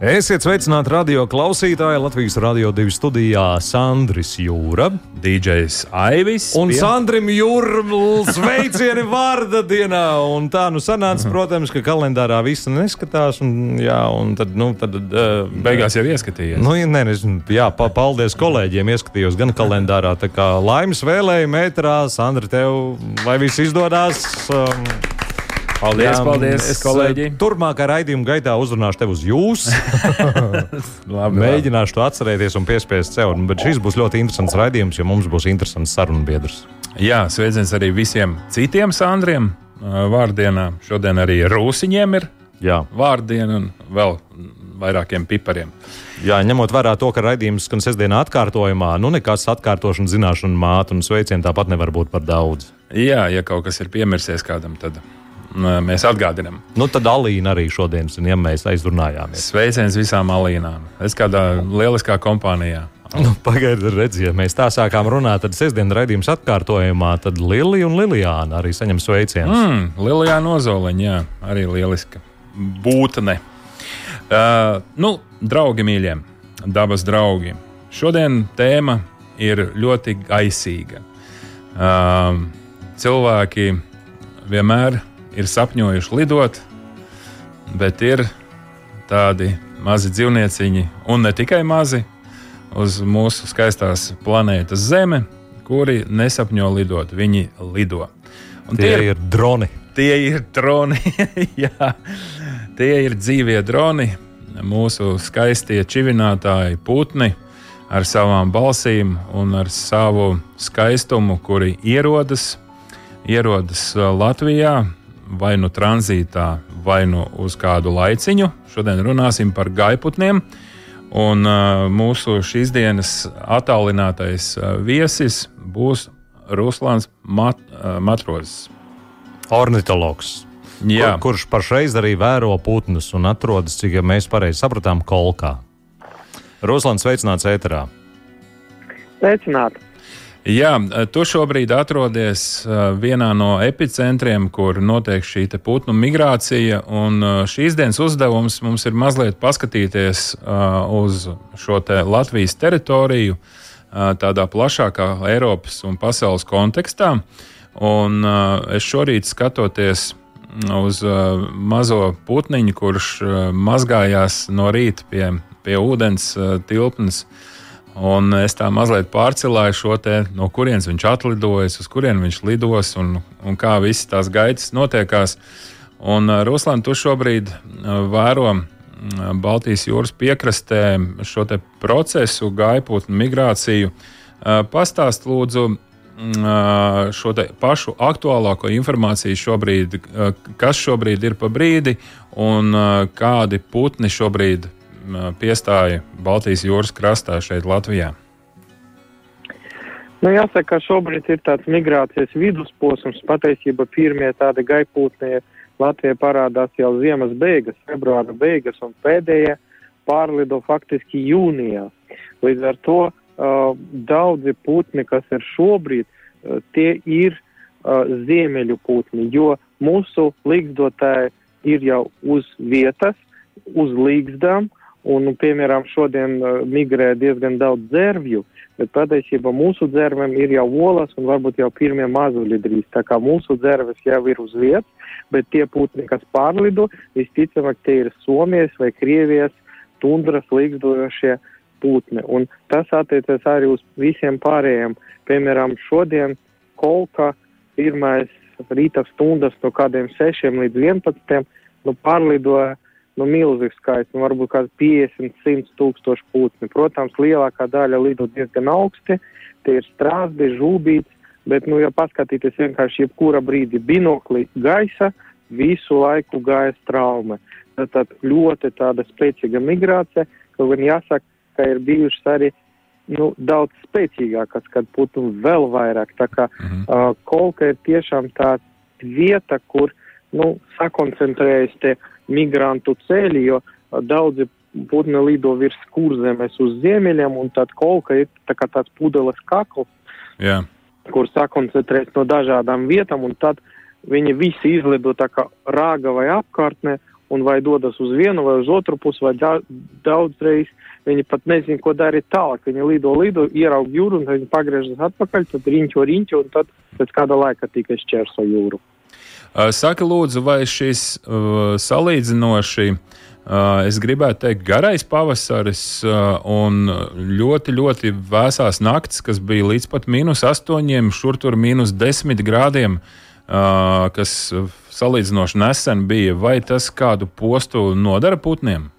Esiet sveicināti radio klausītāji Latvijas Rādio 2 studijā Sandris Jūra, DJs Aivis. Un pie... Sandrim Jūram sveicieni vārda dienā. Un tā nu sanāca, protams, ka kalendārā viss neskatās. Un, jā, un tad, nu, tad uh, beigās jau ieskatījies. Nu, nē, nezinu, jā, pa, paldies kolēģiem. Ieskatījos gan kalendārā, tā kā laimes vēlējumi metrā. Sandri, tev lai viss izdodas. Um, Paldies, Jā, paldies, es, kolēģi. Eh, turpmākā raidījuma gaitā uzrunāšu tevi uz labi, Mēģināšu to atcerēties un piespiest sev. Bet šis būs ļoti interesants raidījums, jo mums būs interesants sarunu biedrs. Jā, sveiciens arī visiem citiem Sandriem eh, vārdienā. Šodien arī Rūsiņiem ir Jā. vārdiena un vēl vairākiem pipariem. Jā, ņemot vērā to, ka raidījums skan sestdienā atkārtojumā, nu nekas atkārtošana, zināšana, māte un sveicienu tāpat nevar būt par daudz. Jā, ja kaut kas ir piemirsies kādam, tad mēs atgādinām. Nu, tad Alīna arī šodien, ja mēs aizrunājāmies. Sveiciens visām Alīnām. Es kādā lieliskā kompānijā. Nu, Pagaidiet, redziet, ja mēs tā sākām runāt, tad sestdienas raidījums atkārtojumā, tad Lilija un Lilijāna arī saņem sveicienus. Mm, Lilijāna Ozoliņa, jā, arī lieliska būtne. Uh, nu, draugi mīļie, dabas draugi. Šodien tēma ir ļoti gaisīga. Uh, cilvēki vienmēr ir sapņojuši lidot, bet ir tādi mazi dzīvnieciņi, un ne tikai mazi, uz mūsu skaistās planētas Zeme, kuri nesapņo lidot, viņi lido. Un tie, tie ir, ir droni. Tie ir droni, jā, tie ir dzīvie droni, mūsu skaistie čivinātāji, putni ar savām balsīm un ar savu skaistumu, kuri ierodas, ierodas Latvijā, vai nu tranzītā, vai nu uz kādu laiciņu. Šodien runāsim par gaiputniem. Un uh, mūsu šīs dienas attālinātais uh, viesis būs Ruslāns Mat, uh, Matrozs. Ornitologs. Jā. Kur, kurš pašreiz arī vēro putnus un atrodas, cik ja mēs pareizi sapratām, kolkā. Ruslāns sveicināts ēterā. Sveicināts! Jā, tu šobrīd atrodies vienā no epicentriem, kur notiek šī putnu migrācija. Šīs dienas uzdevums mums ir mazliet paskatīties uz šo te Latvijas teritoriju tādā plašākā Eiropas un pasaules kontekstā. Un es šorīt skatoties uz mazo putniņu, kurš mazgājās no rīta pie, pie ūdens tilpnes, Un es tā mazliet pārcēlāju šo te, no kurienes viņš atlidojas, uz kurien viņš lidos un, un kā visas tās gaitas notiekās. Un, uh, Ruslāna, tu šobrīd uh, vēro uh, Baltijas jūras piekrastē šo procesu, gaiputnu migrāciju. Pastāst lūdzu šo pašu aktuālāko informāciju šobrīd, kas šobrīd ir pa brīdi un kādi putni šobrīd piestāja Baltijas jūras krastā šeit Latvijā? Nu, jāsaka, ka šobrīd ir tāds migrācijas vidusposms. Patiesībā pirmie tādi gaipūtnie Latvijā parādās jau ziemas beigas, februāra beigas, un pēdējie pārlido faktiski jūnijā. Līdz ar to uh, daudzi putni, kas ir šobrīd, uh, tie ir uh, ziemeļu putni, jo mūsu līgzdotāji ir jau uz vietas, uz līgzdām, Un, nu, piemēram, šodien uh, migrē diezgan daudz dzērvju, bet patiesībā mūsu dzērviem ir jau olas un varbūt jau pirmie mazuļi drīz. Tā kā mūsu dzērves jau ir uz vietas, bet tie putni, kas pārlido, visticamāk, tie ir Somijas vai Krievijas tundras līgzdojošie putni. Un tas attiecas arī uz visiem pārējiem. Piemēram, šodien kolka pirmais rīta stundas no kādiem 6 līdz 11 nu, pārlidoja nu, milzīgs skaits, nu, varbūt kāds 50, 100 tūkstoši putni. Protams, lielākā daļa lido diezgan augsti, tie ir strāzdi, žūbīts, bet, nu, ja paskatīties vienkārši jebkura brīdi binoklī gaisa, visu laiku gaisa traume. Tad ļoti tāda spēcīga migrācija, kaut gan jāsaka, ka ir bijušas arī nu, daudz spēcīgākas, kad putnu vēl vairāk. Tā kā mhm. uh, kolka ir tiešām tā vieta, kur nu, sakoncentrējas tie migrantu ceļi, jo daudzi putni lido virs kurzemes uz ziemeļiem, un tad kolka ir tā kā tāds pudeles kakls, Jā. kur sakoncentrējas no dažādām vietām, un tad viņi visi izlido tā kā rāga vai apkārtnē, un vai dodas uz vienu vai uz otru pusi, vai da daudzreiz viņi pat nezina, ko darīt tālāk. Viņi lido, lido, ieraug jūru, un viņi pagriežas atpakaļ, tad riņķo, riņķo, un tad pēc kāda laika tikai šķērso jūru. Saka, lūdzu, vai šis uh, salīdzinoši, uh, es gribētu teikt, garais pavasaris uh, un ļoti, ļoti vēsās naktis, kas bija līdz pat mīnus astoņiem, šur tur mīnus desmit grādiem, kas salīdzinoši nesen bija, vai tas kādu postu nodara putniem?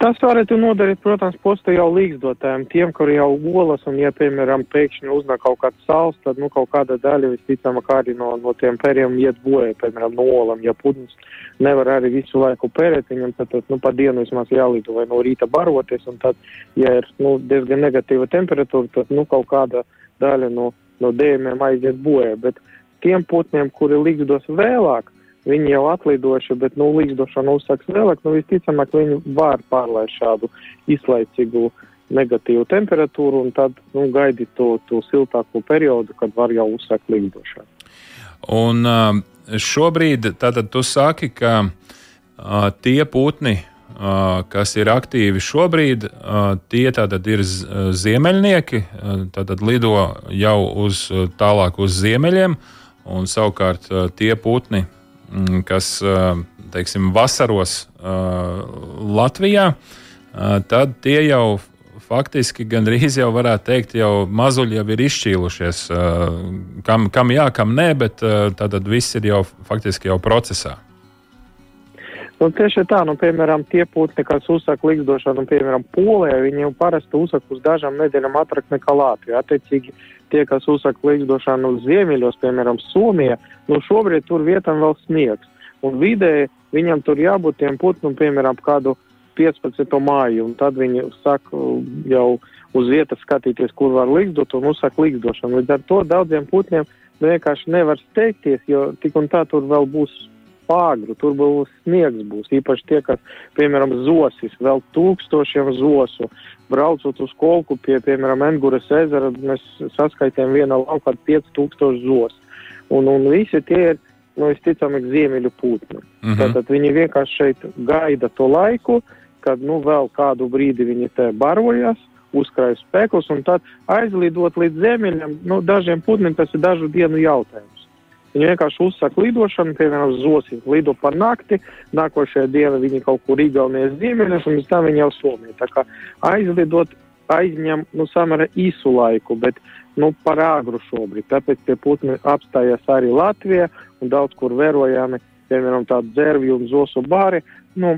Tas varētu nodarīt, protams, posta jau līgzdotājiem, tiem, kuri jau olas, un, ja, piemēram, pēkšņi uznāk kaut kāds sals, tad, nu, kaut kāda daļa visticamāk arī no, no tiem pēriem iet bojā, piemēram, no olam. Ja putns nevar arī visu laiku pērēt, viņam tad, tad nu, pa dienu vismaz jālido vai no rīta baroties, un tad, ja ir, nu, diezgan negatīva temperatūra, tad, nu, kaut kāda daļa no, no dējumiem aiziet bojā. Bet tiem putniem, kuri līgzdos vēlāk, Viņi jau atlidojuši, bet nu, līdzdošana uzsāks vēlāk. Nu, visticamāk, viņi var pārlaist šādu izlaicīgu negatīvu temperatūru un tad nu, gaidīt to, to siltāko periodu, kad var jau uzsākt līdzdošanu. Un šobrīd tātad tu saki, ka uh, tie putni, uh, kas ir aktīvi šobrīd, uh, tie tātad ir ziemeļnieki, tātad lido jau uz tālāk uz ziemeļiem, un savukārt tie putni, kas teiksim, vasaros Latvijā, tad tie jau faktiski gandrīz jau varētu teikt, jau mazuļi jau ir izšķīlušies. Kam, kam jā, kam nē, bet tad viss ir jau faktiski jau procesā. Nu, tieši tā, nu, piemēram, tie putni, kas uzsaka likstošanu, nu, piemēram, Polijā, viņi jau parasti uzsaka uz dažām nedēļām ātrāk nekā Latvijā. Attiecīgi, tie, kas uzsaka likstošanu uz ziemeļos, piemēram, Somijā, nu, šobrīd tur vietam vēl sniegs. Un vidēji viņam tur jābūt tiem putniem, piemēram, kādu 15. māju, un tad viņi saka jau uz vietas skatīties, kur var likdot un uzsaka likdošanu. Līdz ar to daudziem putniem vienkārši nevar steigties, jo tik un tā tur vēl būs pāgru, tur būs sniegs, būs īpaši tie, kas, piemēram, zosis, vēl tūkstošiem zosu. Braucot uz kolku pie, piemēram, Engures ezera, mēs saskaitījām vienā laukā 5000 zos. Un, un visi tie ir, nu, visticamāk, ziemeļu putni. Mm -hmm. Tātad viņi vienkārši šeit gaida to laiku, kad, nu, vēl kādu brīdi viņi te barojas, uzkrājas spēkus un tad aizlidot līdz ziemeļiem, nu, dažiem putniem tas ir dažu dienu jautājums. Viņi vienkārši uzsaka lidošanu, piemēram, zosis, lido par nakti, nākošajā dienā viņi kaut kur Igaunijas ziemeļos, un pēc tam viņi jau Somijā. Tā kā aizlidot aizņem, nu, samērā īsu laiku, bet, nu, par āgru šobrīd. Tāpēc tie putni apstājās arī Latvijā, un daudz kur vērojami, piemēram, tādu dzērvju un zosu bāri, nu,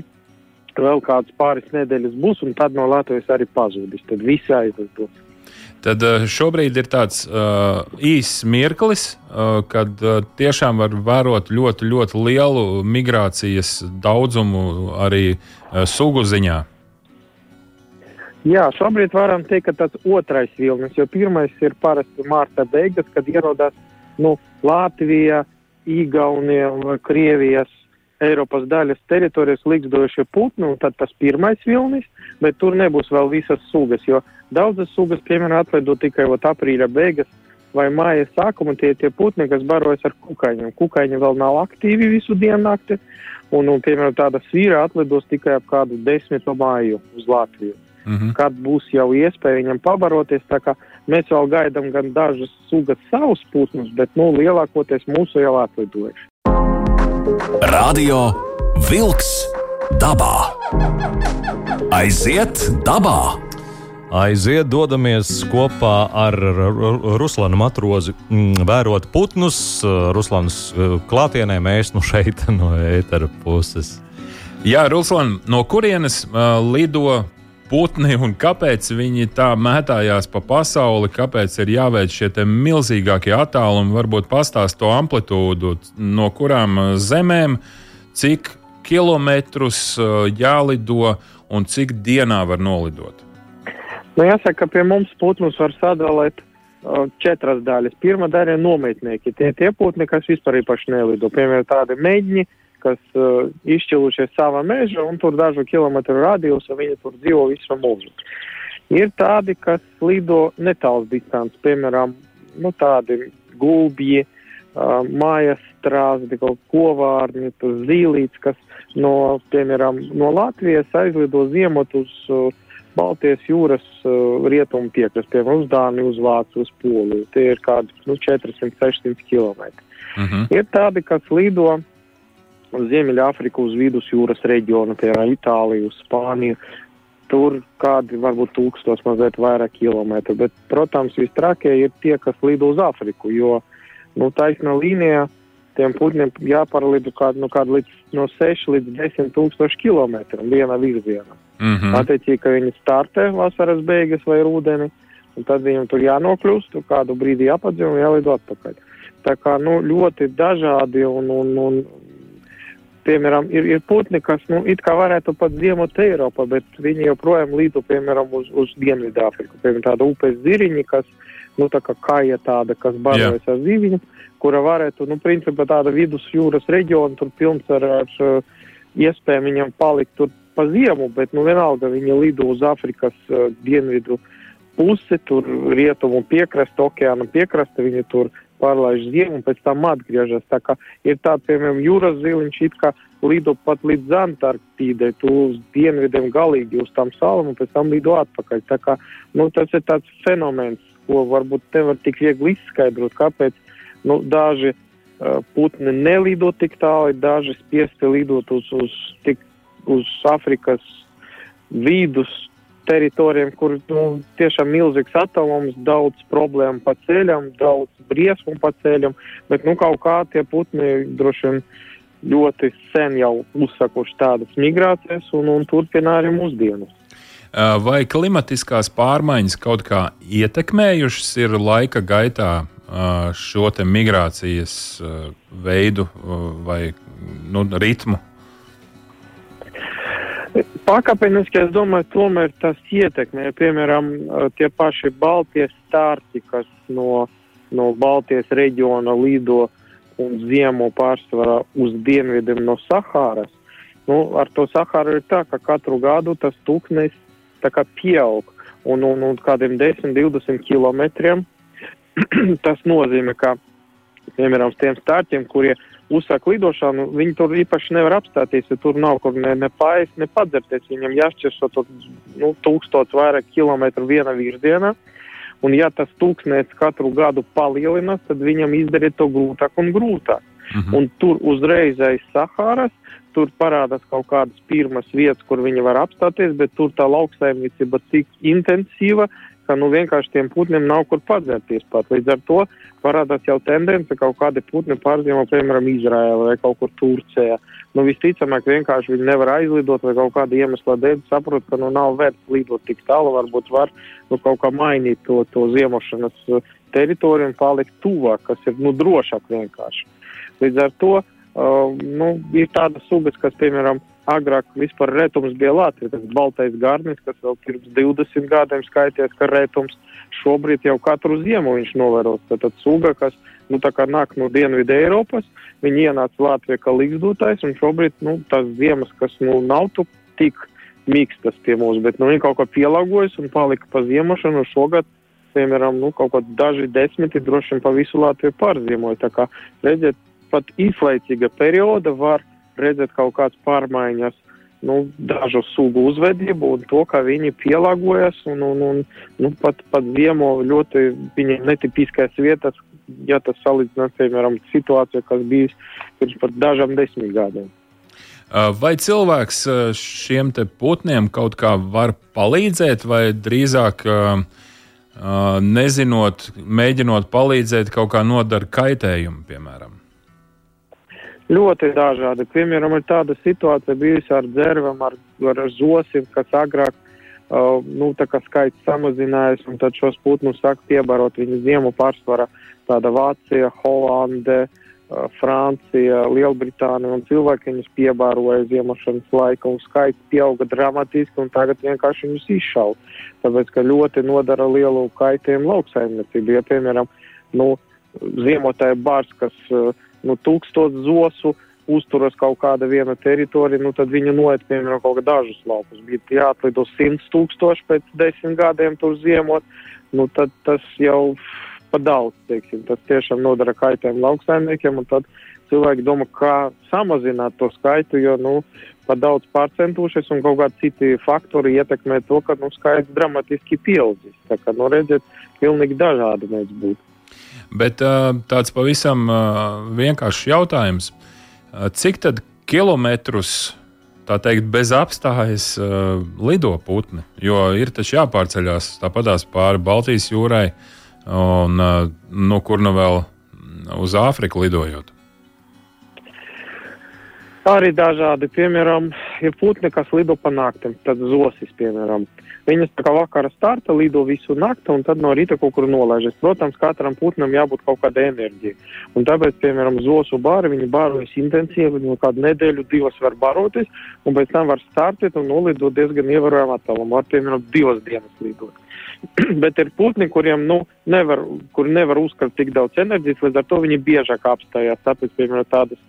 vēl kāds pāris nedēļas būs, un tad no Latvijas arī pazudis. Tad visi aizlidos. Tad eh, šobrīd ir tāds uh, īss mirklis, uh, kad uh, tiešām var vērot ļoti, ļoti lielu migrācijas daudzumu arī uh, sugu ziņā. Jā, šobrīd varam teikt, ka tas otrais vilnis, jo pirmais ir parasti mārta beigas, kad ierodas nu, Latvija, Igaunija, Krievijas Eiropas daļas teritorijas likstošie putni, un tad tas pirmais vilnis, bet tur nebūs vēl visas sugas, jo daudzas sugas, piemēram, atlido tikai vat, aprīļa beigas vai māja sākuma, tie tie putni, kas barojas ar kukaiņiem. Kukaiņi vēl nav aktīvi visu dienu nakti, un, un piemēram, tāda svīra atlidos tikai ap kādu desmito māju uz Latviju. Mm -hmm. Kad būs jau iespēja viņam pabaroties, tā kā mēs vēl gaidām gan dažas sugas savus putnus, bet, nu, lielākoties mūsu jau atlidojuši. Radio Wolks dabā. Aiziet dabā! Aiziet, dodamies kopā ar Ruslanu Matrozi, mm, vērot putnus. Ruslans eh, klātienē mēs nu šeit no ētera puses. Jā, Ruslan, no kurienes uh, lido putni un kāpēc viņi tā mētājās pa pasauli, kāpēc ir jāveic šie milzīgākie attālumi, varbūt pastāst to amplitūdu, no kurām uh, zemēm, cik kilometrus uh, jālido un cik dienā var nolidot. Nu, jāsaka, ka pie mums putnus var sadalīt uh, četras daļas. Pirmā daļa ir nometnieki. Tie tie putni, kas vispār īpaši nelido. Piemēram, tādi mēģņi, kas uh, izšķilušies savā mežā un tur dažu kilometru radījus, un viņi tur dzīvo visu mūžu. Ir tādi, kas lido netāls distants, piemēram, nu, tādi gulbji, uh, mājas strāzdi, kaut kovārņi, zīlīts, kas no, piemēram, no Latvijas aizlido ziemot uz uh, Baltijas jūras uh, rietumu piekrastu, piemēram, uz Dāniju, uz Vāciju, uz Poliju. Tie ir kādi nu, 400-600 km. Uh -huh. Ir tādi, kas lido Ziemeļāfriku, uz vidus jūras reģionu, piemēram, Itāliju, Spāniju. Tur kādi varbūt tūkstos mazliet vairāk kilometru, bet, protams, vistrākie ir tie, kas lido uz Āfriku, jo, nu, taisnā līnijā tiem putniem jāparlido kādu, nu, kādu līdz no 6 līdz 10 tūkstoši kilometru vienā virzienā. Mm -hmm. Attiecīgi, ka viņi startē vasaras beigas vai rudeni, un tad viņiem tur jānokļūst, kādu brīdi jāpadzīvo un jālido atpakaļ. Tā kā nu, ļoti dažādi un, un, un piemēram, ir, ir putni, kas, nu, it kā varētu pat ziemot Eiropā, bet viņi joprojām lido, piemēram, uz, uz Dienvidāfriku. Piemēram, tāda upes ziriņi, kas, nu, tā kā kāja tāda, kas barojas ar ziviņu, kura varētu, nu, principā tāda vidus jūras reģiona, tur pilns ar, ar iespējām viņam palikt tur pa ziemu, bet nu, vienalga viņi lido uz Āfrikas uh, dienvidu pusi, tur rietumu piekraste, okeāna piekraste, viņi tur pārlaiž ziemu un pēc tam atgriežas. Tā kā ir tāds, piemēram, jūras ziliņš, it kā lido pat līdz Antarktīdai, tu uz dienvidiem galīgi uz tām salām un pēc tam lido atpakaļ. Tā kā, nu, tas ir tāds fenomens, ko varbūt nevar tik viegli izskaidrot, kāpēc, nu, daži uh, putni nelido tik tālu, daži spiesti lidot uz, uz tik uz Āfrikas vidus teritorijām, kur nu, tiešām milzīgs atomums, daudz problēmu pa ceļam, daudz briesmu pa ceļam, bet nu kaut kā tie putni droši vien ļoti sen jau uzsakuši tādas migrācijas un, un turpina arī mūsdienas. Vai klimatiskās pārmaiņas kaut kā ietekmējušas ir laika gaitā šo migrācijas veidu vai nu, ritmu? Pakāpeniski es domāju, tomēr tas ietekmē, piemēram, tie paši Baltijas stārti, kas no, no Baltijas reģiona lido un ziemo pārsvarā uz dienvidiem no Sahāras. Nu, ar to Sahāru ir tā, ka katru gadu tas tūkstnes pieaug un, un, un kādiem 10-20 kilometriem. tas nozīmē, ka, piemēram, tiem stārķiem, kurie uzsāk lidošanu, viņi tur īpaši nevar apstāties, jo tur nav kur ne, ne pājas, ne padzerties. Viņam jāšķirso to nu, tūkstots vairāk kilometru viena virzienā. Un ja tas tūkstnēts katru gadu palielinās, tad viņam izdarīt to grūtāk un grūtāk. Mhm. -huh. Un tur uzreiz aiz Sahāras, tur parādās kaut kādas pirmas vietas, kur viņi var apstāties, bet tur tā lauksaimniecība tik intensīva, ka nu, vienkārši tiem putniem nav kur padzerties pat. Līdz ar to parādās jau tendence kaut kādi putni pārzīmot, piemēram, Izraēlā vai kaut kur Turcijā. Nu, visticamāk, vienkārši viņi nevar aizlidot vai kaut kāda iemesla dēļ saprot, ka nu, nav vērts lidot tik tālu, varbūt var nu, kaut kā mainīt to, to ziemošanas uh, teritoriju un palikt tuvāk, kas ir nu, drošāk vienkārši. Līdz ar to uh, nu, ir tādas sugas, kas, piemēram, agrāk vispār retums bija Latvija, tas baltais garnis, kas vēl pirms 20 gadiem skaities, ka retums šobrīd jau katru ziemu viņš novēros. Tad suga, kas, nu, nāk no Dienvidu Eiropas, viņi ienāca Latvijā kā līgzdotājs, un šobrīd, nu, tās ziemas, kas, nu, nav tik mīkstas pie mums, bet, nu, viņi kaut kā pielāgojas un palika pa ziemošanu šogad. Piemēram, nu, kaut kādi daži desmiti droši vien pa visu Latviju pārziemoja. Tā kā, redziet, pat īslaicīga perioda var redzēt kaut kādas pārmaiņas, nu, dažu sugu uzvedību un to, kā viņi pielāgojas un, un, un nu, pat, pat ziemo ļoti viņiem netipiskās vietas, ja tas salīdzinās, piemēram, situāciju, kas bijis pirms pat dažām desmit gadiem. Vai cilvēks šiem putniem kaut kā var palīdzēt, vai drīzāk nezinot, mēģinot palīdzēt, kaut kā nodara kaitējumu, piemēram? Ļoti dažādi. Piemēram, ir tāda situācija bijusi ar dzērvēm, ar, ar zosim, kas agrāk uh, nu, skaits samazinājās, un tad šos putnus sāk piebarot viņu ziemu pārsvarā. Tāda Vācija, Holande, Francija, Lielbritānija un cilvēki viņus piebāroja ziemošanas laika un skaits pieauga dramatiski un tagad vienkārši viņus izšauj. Tāpēc, ka ļoti nodara lielu kaitējumu lauksaimniecību. Ja, piemēram, nu, ziemotāja bārs, kas nu, tūkstot zosu uzturas kaut kāda viena teritorija, nu tad viņa noiet, piemēram, kaut kā dažus laukus. Bija jāatlido simts tūkstoši pēc desmit gadiem tur ziemot, nu tad tas jau pa daudz, teiksim. Tas tiešām nodara kaitējumu lauksaimniekiem, un tad cilvēki domā, kā samazināt to skaitu, jo, nu, pa daudz pārcentušies, un kaut kādi citi faktori ietekmē to, ka, nu, skaits dramatiski pieaudzis. Tā kā, nu, redziet, pilnīgi dažādi mēs būtu. Bet tāds pavisam vienkāršs jautājums. Cik tad kilometrus, tā teikt, bez apstājas lido putni? Jo ir taču jāpārceļās tāpatās pāri Baltijas jūrai, un no kur nu vēl uz Āfriku lidojot. Arī dažādi, piemēram, ir putni, kas lido pa naktim, tad zosis, piemēram. Viņas tā kā vakara starta lido visu nakti un tad no rīta kaut kur nolaižas. Protams, katram putnam jābūt kaut kādai enerģijai. Un tāpēc, piemēram, zosu bāri, viņi bārojas intensīvi, viņi kādu nedēļu, divas var baroties, un pēc tam var startēt un nolidot diezgan ievarojumu attālumu. Var, piemēram, divas dienas lidot. Bet ir putni, kuriem nu, nevar, kur nevar uzkart tik daudz enerģijas, līdz ar to viņi biežāk apstājās. Tāpēc, piemēram, tādas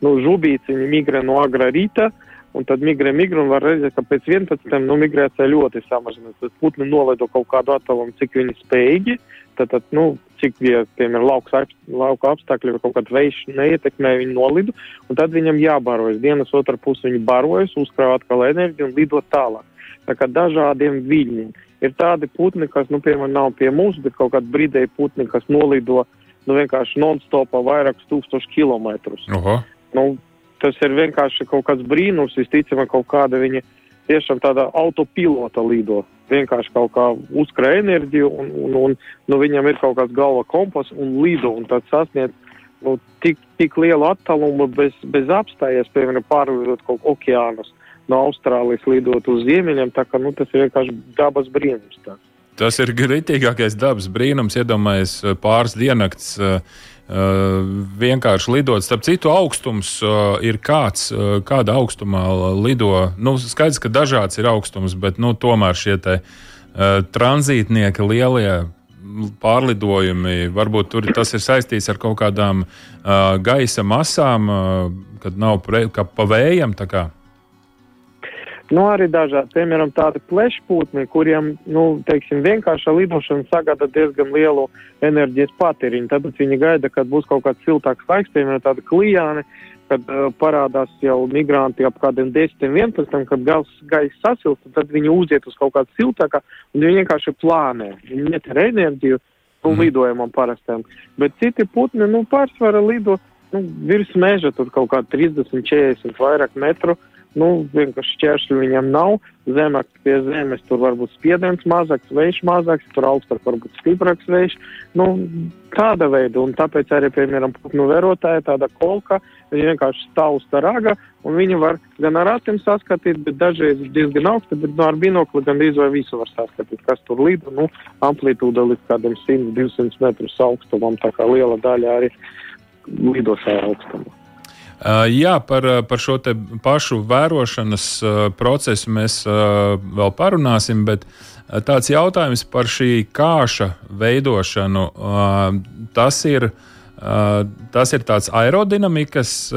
nu, žubīts, viņi migrē no agrā rīta, un tad migrē, migrē, un var redzēt, ka pēc 11. Nu, migrācija ļoti samazinās. Tad putni nolaido kaut kādu attālumu, cik viņi spējīgi, tad, tad nu, cik bija, piemēram, lauka, lauka apstākļi vai kaut kāda vējš neietekmē viņu nolidu, un tad viņam jābarojas. Dienas otrā pusē viņi barojas, uzkrāj atkal enerģiju un lido tālāk. Tā kā dažādiem viļņiem. Ir tādi putni, kas, nu, piemēram, nav pie mums, bet kaut kādi brīdēji putni, kas nolido, nu, vienkārši non-stopā vairākus tūkstošus kilometrus. Oho. Nu, tas ir vienkārši kaut kāds brīnums, visticamāk, kaut kāda viņa tiešām tāda autopilota lido. Vienkārši kaut kā uzkrāja enerģiju, un, un, un nu, viņam ir kaut kāds galva kompas un lido, un tad sasniedz nu, tik, tik lielu attālumu bez, bez apstājies, piemēram, pārlidot kaut okeānus no Austrālijas lidot uz ziemeļiem, tā ka nu, tas ir vienkārši dabas brīnums. Tā. Tas ir gritīgākais dabas brīnums, iedomājies pāris diennakts. Uh, vienkārši lidot. Starp citu, augstums uh, ir kāds, uh, kāda augstumā lido. Nu, skaidrs, ka dažāds ir augstums, bet nu, tomēr šie te, uh, tranzītnieki lielie. Pārlidojumi, varbūt tur tas ir saistīts ar kaut kādām uh, gaisa masām, uh, kad nav pre, pa vējam. Nu, arī dažādi, piemēram, tādi plešpūtni, kuriem, nu, teiksim, vienkārša lidošana sagada diezgan lielu enerģijas patēriņu. Tāpēc viņi gaida, kad būs kaut kāds siltāks laiks, piemēram, tādi klijāni, kad uh, parādās jau migranti ap kādiem 10, 11, kad gaisa sasilst, tad viņi uziet uz kaut kādu siltāku, un viņi vienkārši plānē. Viņi neter enerģiju nu, mm. lidojumam parastiem. Bet citi putni, nu, pārsvarā lido nu, virs meža, tur kaut kā 30, 40 vairāk metru. Uh, Nu, vienkārši šķēršļu viņam nav. Zemāk pie zemes tur var būt spiediens mazāks, vējš mazāks, tur augstāk var būt stiprāks vējš. Nu, tāda veida, un tāpēc arī, piemēram, putnu vērotāja tāda kolka, viņa vienkārši stāv uz tā raga, un viņa var gan ar acīm saskatīt, bet dažreiz diezgan augsta, bet no ar binokli gan drīz vai visu var saskatīt, kas tur lido, nu, amplitūda līdz kādiem 100-200 metrus augstumam, tā kā liela daļa arī lido šajā augstumā. Uh, jā, par, uh, par šo pašu vērošanas uh, procesu mēs vēl parunāsim, bet tāds jautājums par šī kāša veidošanu, tas ir. Tas ir tāds aerodinamikas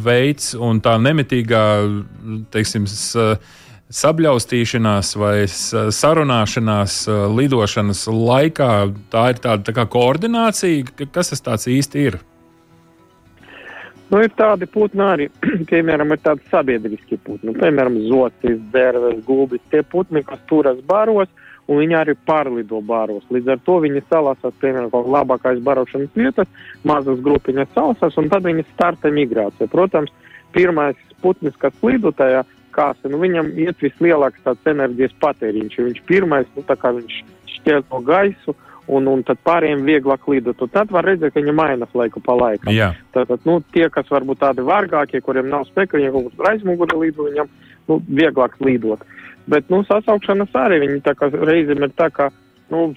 veids un tā nemitīgā, teiksim, sabļaustīšanās vai sarunāšanās lidošanas laikā. Tā ir tāda tā koordinācija. Kas tas īsti ir? Nu, ir tādi putni arī, piemēram, ir tādi sabiedriski putni, nu, piemēram, zocis, dzērves, gulbis, tie putni, kas turas baros, un viņi arī pārlido baros. Līdz ar to viņi salasās, piemēram, kaut labākais barošanas vietas, mazas grupiņas salasās, un tad viņi starta migrācija. Protams, pirmais putnis, kas lido tajā kāsē, nu, viņam iet vislielāks tāds enerģijas patēriņš, viņš pirmais, nu, tā kā viņš šķiet no gaisu, un, un tad pārējiem vieglāk lidot. Un tad var redzēt, ka viņi mainās laiku pa laikam. Jā. Tātad, nu, tie, kas varbūt tādi vārgākie, kuriem nav spēka, viņiem kaut kur aizmuguri lido, viņam nu, vieglāk lidot. Bet, nu, sasaukšanas arī viņi tā kā reizēm ir tā, ka, nu,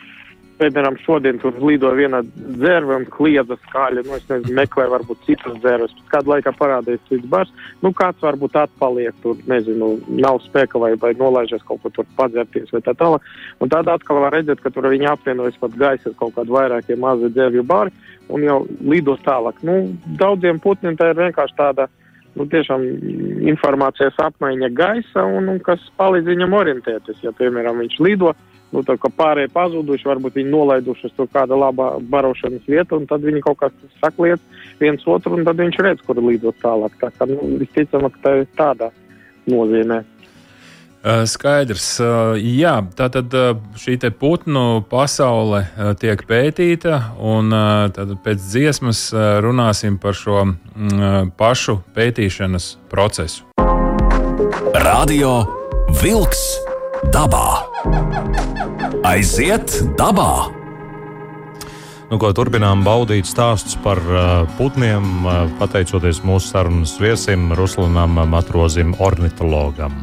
piemēram, šodien tur lido viena dzērve un kliedza skaļi, nu, es nezinu, meklē varbūt citas dzērves, pēc kāda laika parādījas cits bars, nu, kāds varbūt atpaliek tur, nezinu, nav spēka vai, vai nolaižies kaut ko tur padzerties vai tā tālāk. Un tad atkal var redzēt, ka tur viņi apvienojas pat gaisa kaut kādi vairākie mazi dzērvju bari un jau lido tālāk. Nu, daudziem putniem tā ir vienkārši tāda, nu, tiešām informācijas apmaiņa gaisa un, un kas palīdz viņam orientēties. Ja, piemēram, viņš lido, nu, tā kā pārējie pazuduši, varbūt viņi nolaiduši tur kāda laba barošanas vieta, un tad viņi kaut kā sakliet viens otru, un tad viņš redz, kur lidot tālāk. Tā kā, nu, visticamāk, tā ir tādā nozīmē. Skaidrs. Jā, tātad šī putnu pasaule tiek pētīta, un tad pēc dziesmas runāsim par šo pašu pētīšanas procesu. Radio Wolks dabā! Aiziet dabā! Nu, ko, turpinām baudīt stāstus par uh, putniem, uh, pateicoties mūsu sarunas viesim, Ruslanam Matrozim, ornitologam.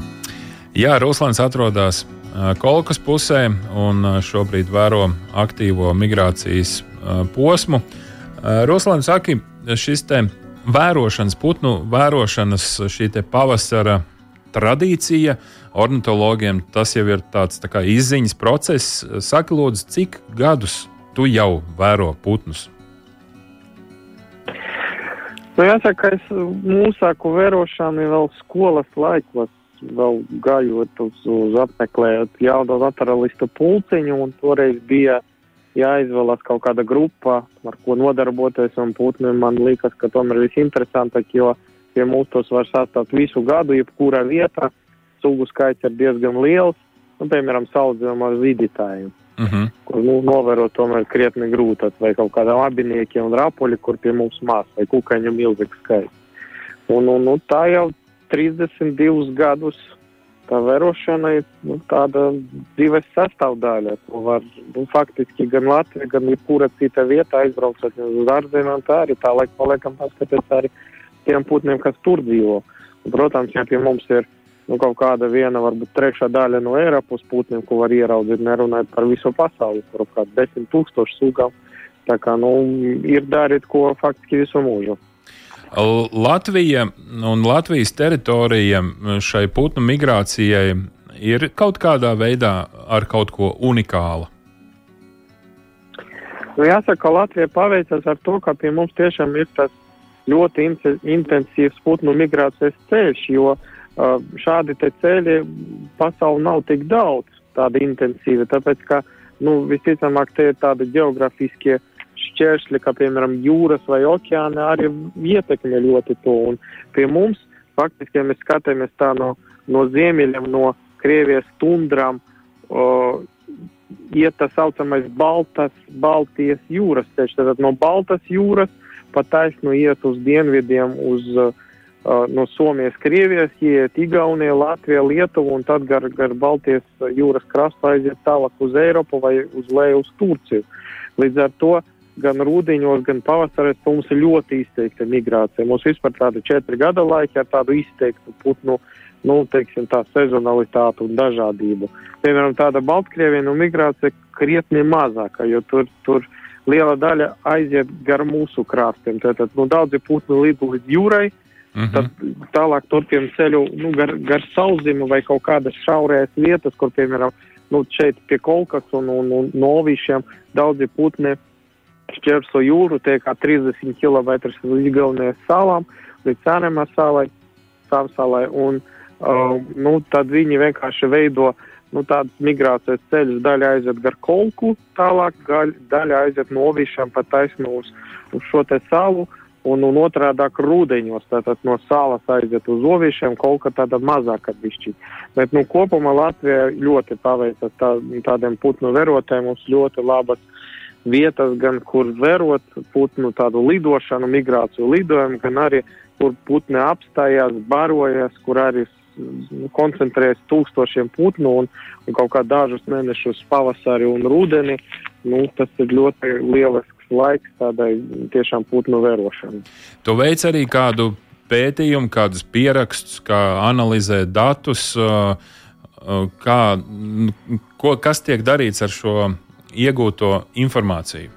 Jā, Ruslans atrodas uh, Kolkas pusē un uh, šobrīd vēro aktīvo migrācijas uh, posmu. Uh, Ruslans saka, šis te vērošanas, putnu vērošanas, šī pavasara tradīcija, ornitologiem tas jau ir tāds tā izziņas process. Saki, lūdzu, cik gadus tu jau vēro putnus? Nu, jāsaka, es mūsāku vērošanu vēl skolas laikos, vēl gājot uz, uz apmeklējot jauno naturalistu pulciņu, un toreiz bija jāizvēlas kaut kāda grupa, ar ko nodarboties, un putni man liekas, ka tomēr visinteresantāk, jo pie mums tos var sastāt visu gadu, jebkura vieta, sugu skaits ir diezgan liels, nu, piemēram, saudzēm ar vidītājiem. Uh mhm. -huh. Kur nu, novērot tomēr krietni grūti, vai kaut kādām abiniekiem un rapoļi, kur pie mums mās, vai kukaiņu milzīgs skaits. Un, un, nu, tā jau 32 gadus tā vērošana ir nu, tāda dzīves sastāvdaļa. To var nu, faktiski gan Latvija, gan jebkura cita vieta aizbraucot uz ārzemēm, tā arī tā laika paliekam paskatīties arī tiem putniem, kas tur dzīvo. Un, protams, ja pie mums ir nu, kaut kāda viena, varbūt trešā daļa no Eiropas putniem, ko var ieraudzīt, nerunājot par visu pasauli, kur ap kādu desmit tūkstošu sugām. Tā kā, nu, ir darīt, ko faktiski visu mūžu. Latvija un Latvijas teritorija šai putnu migrācijai ir kaut kādā veidā ar kaut ko unikālu. Nu, jāsaka, ka Latvija paveicas ar to, ka pie mums tiešām ir tas ļoti intensīvs putnu migrācijas ceļš, jo uh, šādi ceļi pasauli nav tik daudz tādi intensīvi, tāpēc ka, nu, visticamāk, tie ir tādi geografiskie šķēršļi, kā piemēram jūras vai okeāni, arī ietekmē ļoti to. Un pie mums, faktiski, ja mēs skatāmies tā no, no ziemeļiem, no Krievijas tundrām, o, iet tā saucamais Baltas, Baltijas jūras ceļš. Tātad no Baltas jūras pa taisnu iet uz dienvidiem, uz uh, no Somijas, Krievijas, iet Igaunija, Latvija, Lietuva un tad gar, gar Baltijas jūras krastu aiziet tālāk uz Eiropu vai uz leju uz Turciju. Līdz ar to gan rūdiņos, gan pavasarēs mums ir ļoti izteikta migrācija. Mums vispār tāda četri gada laika ar tādu izteiktu putnu, nu, teiksim, tā sezonalitātu un dažādību. Piemēram, tāda Baltkrievija nu, migrācija krietni mazāka, jo tur, tur liela daļa aiziet gar mūsu krastiem. Tātad, nu, daudzi putni lido līdz jūrai, uh, Mm -hmm. Tad tālāk turpinām ceļu nu, gar, gar sauszimu vai kaut kādas šaurējas vietas, kur, piemēram, nu, šeit pie Kolkas un, un, un Novīšiem daudzi putni šķērso jūru, tie kā 30 km līdz Igaunijas salām, līdz Sānemā salai, Samsalai, un uh, nu, tad viņi vienkārši veido nu, tādas migrācijas ceļus. Daļa aiziet gar Kolku, tālāk daļa aiziet Novīšiem pa taisnu uz, uz šo te salu, un, un otrādāk rūdeņos, tātad no salas aiziet uz oviešiem, kaut kā tāda mazāka bišķi. Bet, nu, kopumā Latvija ļoti paveicas tā, tādiem putnu verotēm, mums ļoti labas vietas, gan kur verot putnu tādu lidošanu, migrāciju lidojumu, gan arī, kur putni apstājās, barojas, kur arī koncentrējas tūkstošiem putnu un, un kaut kā dažus mēnešus pavasari un rudeni. Nu, tas ir ļoti lielisks laiks tādai tiešām putnu vērošanai. Tu veic arī kādu pētījumu, kādus pierakstus, kā analizēt datus, kā, ko, kas tiek darīts ar šo iegūto informāciju?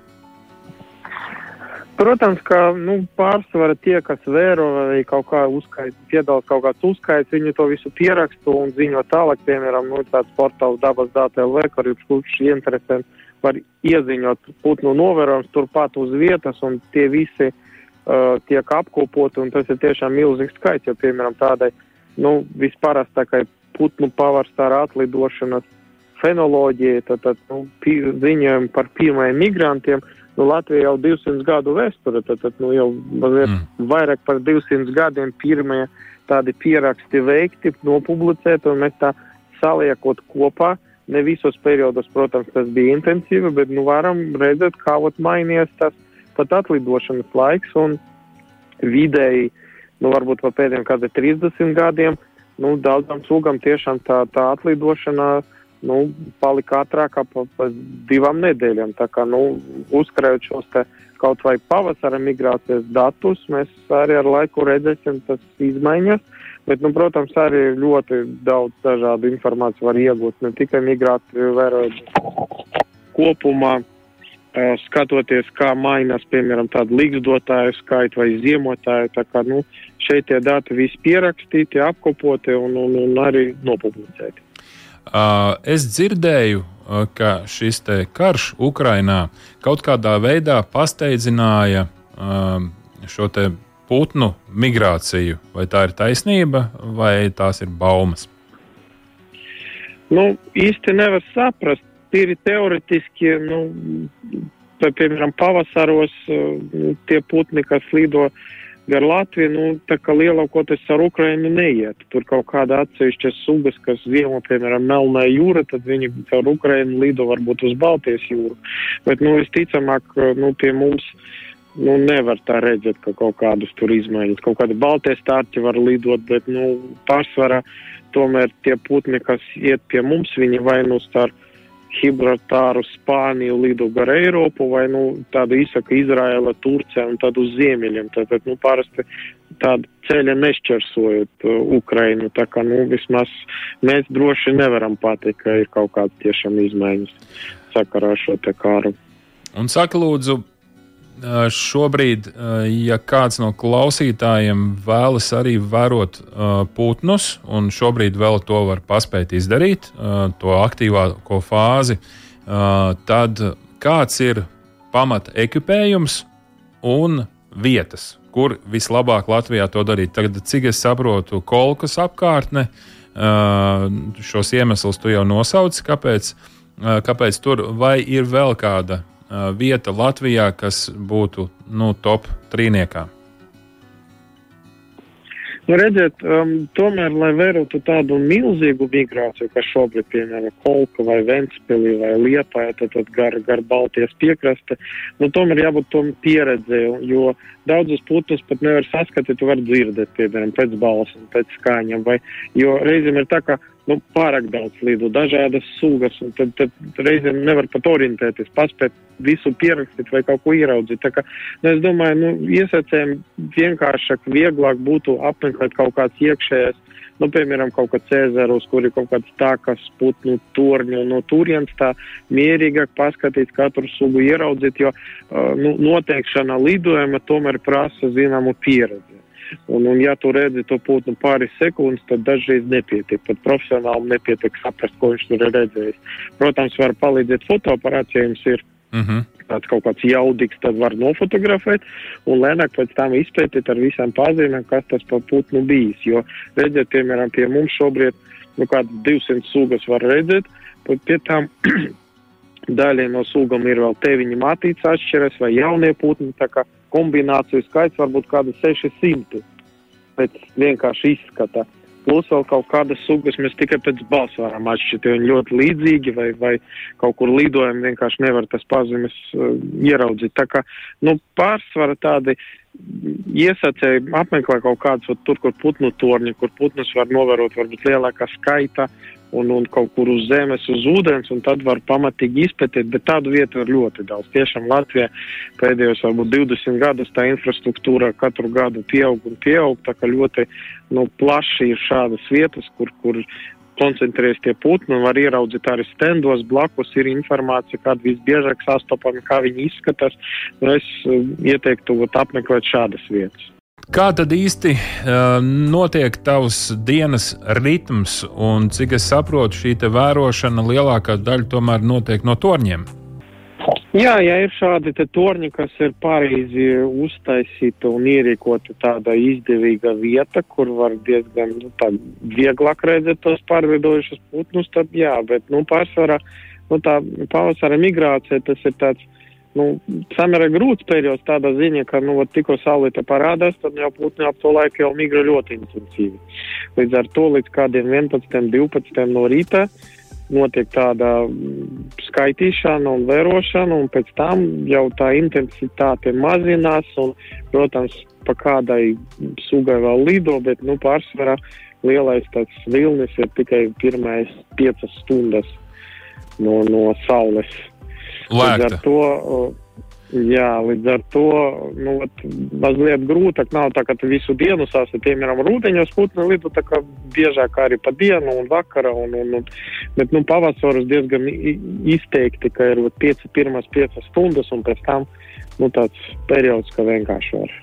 Protams, ka nu, pārsvara tie, kas vēro vai kaut kā uzskait, piedalās kaut kāds uzskaits, viņi to visu pierakstu un ziņo tālāk, piemēram, nu, tāds portāls dabas dāta LV, kur kurš interesē, var ieziņot putnu novērojums turpat uz vietas un tie visi uh, tiek apkopoti un tas ir tiešām milzīgs skaits, jo, piemēram, tādai, nu, vispārastākai putnu pavarstāra atlidošanas fenoloģija, tad, tad nu, ziņojumi par pirmajiem migrantiem, uh, nu, Latvija jau 200 gadu vēsture, tad, tad nu, jau mm. vairāk par 200 gadiem pirmie tādi pieraksti veikti, nopublicēti, un mēs tā saliekot kopā. Ne visos periodos, protams, tas bija intensīvi, bet nu, varam redzēt, kā vat, mainījies tas pat atlidošanas laiks un vidēji, nu, varbūt pa pēdējiem kādiem 30 gadiem, nu, daudzām sugām tiešām tā, tā atlidošana uh, nu, palika ātrāk pa, pa divām nedēļām. Tā kā, nu, uzkrājot šos kaut vai pavasara migrācijas datus, mēs arī ar laiku redzēsim tas izmaiņas. Bet, nu, protams, arī ļoti daudz dažādu informāciju var iegūt, ne tikai migrāciju vērojot kopumā, skatoties, kā mainās, piemēram, tādu līgzdotāju skaitu vai ziemotāju. Tā kā, nu, šeit tie dati visi pierakstīti, apkopoti un, un, un arī nopublicēti. Uh, es dzirdēju, uh, ka šis karš Ukrainā kaut kādā veidā pasteidzināja um, šo putnu migrāciju. Vai tā ir taisnība, vai tās ir baumas? Nu, īsti nevar saprast. Tīri teoretiski, nu, piemēram, pavasaros uh, tie putni, kas lido uh, gar Latviju, nu, tā kā lielākoties ar Ukrainu neiet. Tur kaut kāda atsevišķa sugas, kas ziemo, piemēram, Melnā jūra, tad viņi caur Ukrainu lido varbūt uz Baltijas jūru. Bet, nu, visticamāk, nu, pie mums, nu, nevar tā redzēt, ka kaut kādas tur izmaiņas. Kaut kādi Baltijas stārķi var lidot, bet, nu, pārsvarā tomēr tie putni, kas iet pie mums, viņi vai nu starp Gibraltāru, Spāniju, lido gar Eiropu, vai nu, tāda izsaka Izraela, Turcija un tad uz ziemeļiem. Tātad, nu, parasti tāda ceļa nešķersojot uh, Ukrainu. Tā kā, nu, vismaz mēs droši nevaram pateikt, ka ir kaut kādas tiešām izmaiņas sakarā ar šo te kāru. Un saka, lūdzu, šobrīd, ja kāds no klausītājiem vēlas arī vērot putnus, un šobrīd vēl to var paspēt izdarīt, to aktīvāko fāzi, tad kāds ir pamata ekipējums un vietas, kur vislabāk Latvijā to darīt. Tagad, cik es saprotu, kolkas apkārtne, šos iemeslus tu jau nosauci, kāpēc, kāpēc tur vai ir vēl kāda vieta Latvijā, kas būtu nu, top trīniekā? Nu, redziet, um, tomēr, lai vērotu tādu milzīgu migrāciju, kas šobrīd, piemēram, Kolka vai Ventspilī vai Liepāja, tad, tad gar, gar Baltijas piekraste, nu, tomēr jābūt tom pieredzē, jo daudzus putnus pat nevar saskatīt, tu var dzirdēt, piemēram, pēc balsas pēc skaņām, vai, jo reizēm ir tā, ka nu, pārāk daudz lidu, dažādas sugas, un tad, tad reizēm nevar pat orientēties, paspēt visu pierakstīt vai kaut ko ieraudzīt. Tā kā, nu, es domāju, nu, iesacēm vienkāršāk, vieglāk būtu apmeklēt kaut kāds iekšējais, nu, piemēram, kaut kā Cēzarus, kur ir kaut kāds tākas putnu torņi, un no turienes tā mierīgāk paskatīt katru sugu ieraudzīt, jo, uh, nu, noteikšana lidojuma tomēr prasa zināmu pieredzi. Un, un ja tu redzi to putnu pāris sekundes, tad dažreiz nepietiek. Pat profesionāli nepietiek saprast, ko viņš tur ir redzējis. Protams, var palīdzēt fotoaparāts, ja jums ir. Uh mhm. -huh. Tāds kaut kāds jaudīgs, tad var nofotografēt un lēnāk pēc tam izpētīt ar visām pazīmēm, kas tas par putnu bijis. Jo, redziet, piemēram, pie mums šobrīd nu, kādas 200 sugas var redzēt, bet pie tām daļai no sugām ir vēl teviņi matīts atšķiras vai jaunie putni, tā kā kombināciju skaits varbūt kāda 600 pēc vienkārši izskata. Plus vēl kaut kādas sugas mēs tikai pēc balss varam atšķirt, jo viņi ļoti līdzīgi vai, vai kaut kur lidojam vienkārši nevar tas pazīmes uh, ieraudzīt. Tā kā, nu, pārsvara tādi iesacēji apmeklē kaut kādus tur, kur putnu torņi, kur putnus var novērot varbūt lielākā skaita, un, un kaut kur uz zemes, uz ūdens, un tad var pamatīgi izpētīt, bet tādu vietu ir ļoti daudz. Tiešām Latvijā pēdējos varbūt 20 gadus tā infrastruktūra katru gadu pieaug un pieaug, tā kā ļoti nu, plaši ir šādas vietas, kur, kur koncentrējas tie putni un var ieraudzīt arī stendos blakus ir informācija, kāda visbiežāk sastopama, kā viņi izskatās. Nu, es uh, ieteiktu apmeklēt šādas vietas. Kā tad īsti uh, notiek tavs dienas ritms, un cik es saprotu, šī vērošana lielākā daļa tomēr notiek no torņiem? Jā, ja ir šādi torņi, kas ir pareizi uztaisīti un ierīkoti tāda izdevīga vieta, kur var diezgan nu, vieglāk redzēt tos pārvidojušus putnus, tad jā, bet nu, pārsvarā nu, tā pavasara migrācija tas ir tāds nu, samērā grūts periods tādā ziņā, ka, nu, tikko saulīte parādās, tad jau putni ap to laiku jau migra ļoti intensīvi. Līdz ar to līdz kādiem 11, 12 no rīta notiek tāda skaitīšana un vērošana, un pēc tam jau tā intensitāte mazinās, un, protams, pa kādai sugai vēl lido, bet, nu, pārsvarā lielais tāds vilnis ir tikai pirmais piecas stundas no, no saules. Lēkta. Līdz ar to, jā, līdz ar to, nu, vat, mazliet grūtāk nav tā, ka tu visu dienu sāsi, piemēram, rūteņos putni lido tā kā biežāk arī pa dienu un vakara, un, un, un bet, nu, pavasaras diezgan izteikti, ka ir, pieci, pirmās piecas stundas, un pēc tam, nu, tāds periods, ka vienkārši var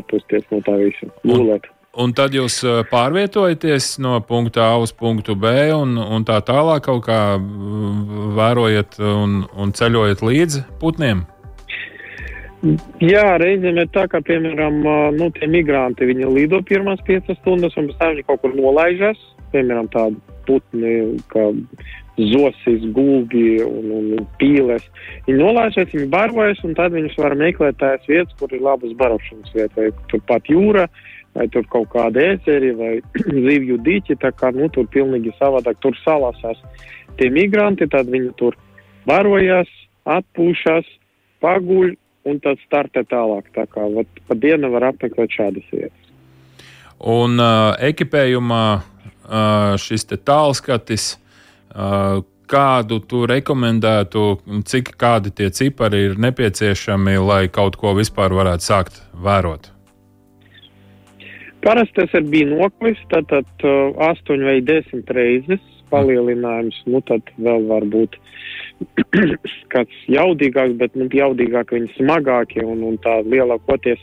atpūsties no tā visa, gulēt. Un tad jūs pārvietojaties no punkta A uz punktu B un, un tā tālāk kaut kā vērojat un, un ceļojat līdzi putniem? Jā, reizēm ir tā, ka, piemēram, nu, tie migranti, viņi lido pirmās piecas stundas un pēc tam viņi kaut kur nolaižas, piemēram, tādi putni, kā zosis, gulbi un, un pīles. Viņi nolaižas, viņi barojas un tad viņus var meklēt tās vietas, kur ir labas barošanas vietas, turpat jūra, vai tur kaut kāda ezeri vai zivju dīķi, tā kā, nu, tur pilnīgi savādāk, tur salasās. Tie migranti, tad viņi tur barojas, atpūšas, paguļ un tad startē tālāk. Tā kā, vat, pa dienu var apmeklēt šādas vietas. Un uh, ekipējumā uh, šis tālskatis, uh, kādu tu rekomendētu, cik kādi tie cipari ir nepieciešami, lai kaut ko vispār varētu sākt vērot? Parasti tas ir binoklis, tad, tad uh, 8 vai 10 reizes palielinājums, nu tad vēl var būt kāds jaudīgāks, bet nu, jaudīgāk viņi smagākie un, un tā lielākoties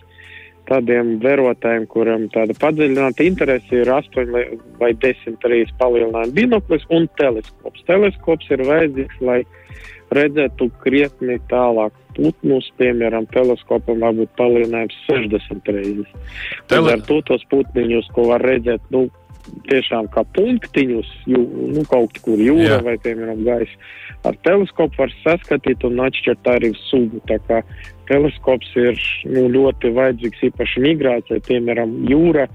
tādiem vērotājiem, kuriem tāda padziļināta interese ir 8 vai 10 reizes palielinājuma binoklis un teleskops. Teleskops ir vajadzīgs, lai redzētu krietni tālāk putnus, piemēram, teleskopam var būt palielinājums 60 reizes. Tele... Ar to tos putniņus, ko var redzēt, nu, tiešām kā punktiņus, jū, nu, kaut kur jūra Jā. vai, piemēram, gaisa. Ar teleskopu var saskatīt un atšķirt arī sugu. Tā kā teleskops ir nu, ļoti vajadzīgs īpaši migrācijai, piemēram, jūra.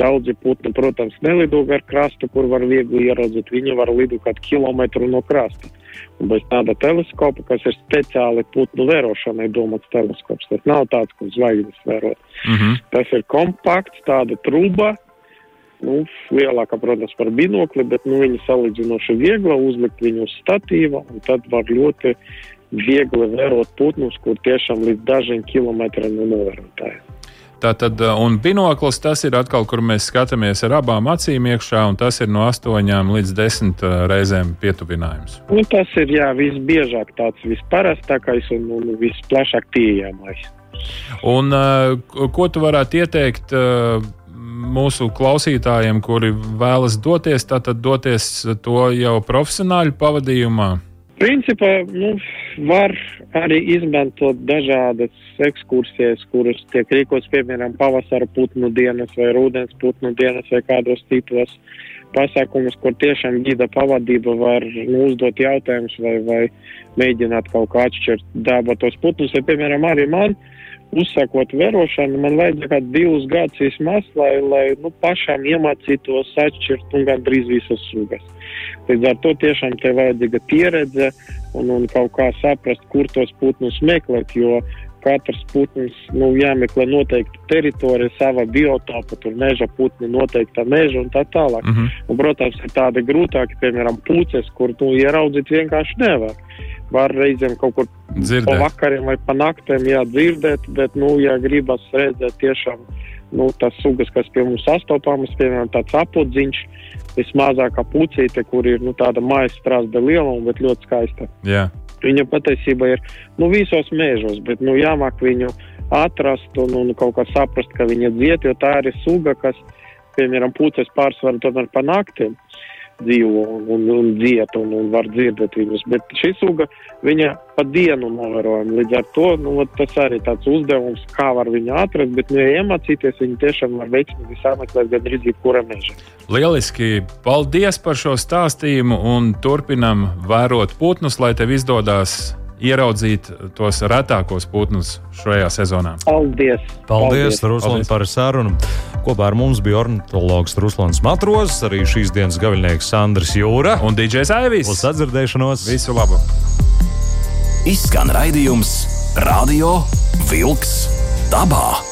Daudzi putni, protams, nelido gar krastu, kur var viegli ieraudzīt. Viņi var lidot kādu kilometru no krasta. Un bez tāda teleskopa, kas ir speciāli putnu vērošanai domāts teleskops, tas nav tāds, ko zvaigznes vērot. Mm -hmm. Tas ir kompakts, tāda truba, nu, lielāka, protams, par binokli, bet nu, viņa salīdzinoši viegla, uzlikt viņu uz statīva, un tad var ļoti viegli vērot putnus, kur tiešām līdz dažiem kilometriem no novērotāja. Tātad, un binoklis tas ir atkal, kur mēs skatāmies ar abām acīm iekšā, un tas ir no 8 līdz 10 reizēm pietuvinājums. Nu, tas ir jā, visbiežāk tāds visparastākais un, un visplašāk pieejamais. Un, ko tu varētu ieteikt mūsu klausītājiem, kuri vēlas doties, tātad doties to jau profesionāļu pavadījumā? Principā nu, var arī izmantot dažādas ekskursijas, kuras tiek rīkotas, piemēram, pavasara putnu dienas vai rudens putnu dienas vai kādos citos pasākumus, kur tiešām gida pavadība var nu, uzdot jautājumus vai, vai mēģināt kaut kā atšķirt dabatos putnus. Ja, piemēram, arī man uh, uzsākot vērošanu, man vajadzēja kaut divus gadus vismaz, lai, lai nu, pašām iemācītos atšķirt nu, gandrīz visas sugas. Līdz ar to tiešām te vajadzīga pieredze un, un kaut kā saprast, kur tos putnus meklēt, jo katrs putns nu, jāmeklē noteikti teritorija, sava biotopa, tur meža putni, noteikta meža un tā tālāk. Mm -hmm. un, protams, ir tādi grūtāki, piemēram, puces, kur nu, ieraudzīt vienkārši nevar var reizēm kaut kur dzirdēt. pa vakariem vai pa naktēm jā, dzirdēt, bet, nu, ja gribas redzēt tiešām nu, tas sugas, kas pie mums sastopamas, piemēram, tāds apudziņš, vismazākā pucīte, kur ir nu, tāda maisa strāzda lieluma, bet ļoti skaista. Jā. Viņa patiesībā ir nu, visos mēžos, bet nu, jāmāk viņu atrast un, un kaut kā saprast, ka viņa dzied, jo tā ir suga, kas, piemēram, puces pārsvaru tomēr pa naktīm dzīvo un, un, dzied un, un var dzirdēt viņus. Bet šī suga, viņa pa dienu novērojama. Līdz ar to nu, tas arī tāds uzdevums, kā var viņu atrast, bet, nu, ja iemācīties, viņi tiešām var veiksmīgi sameklēt gan arī jebkura meža. Lieliski! Paldies par šo stāstījumu un turpinam vērot putnus, lai tev izdodas ieraudzīt tos retākos putnus šajā sezonā. Paldies! Paldies, Paldies. Ruslāns, par sarunu. Kopā ar mums bija ornitologs Ruslāns Matros, arī šīs dienas gaviļnieks Sandrs Jūra. Un DJs Aivis! Uz sadzirdēšanos! Visu labu! Izskan raidījums Radio Vilks dabā.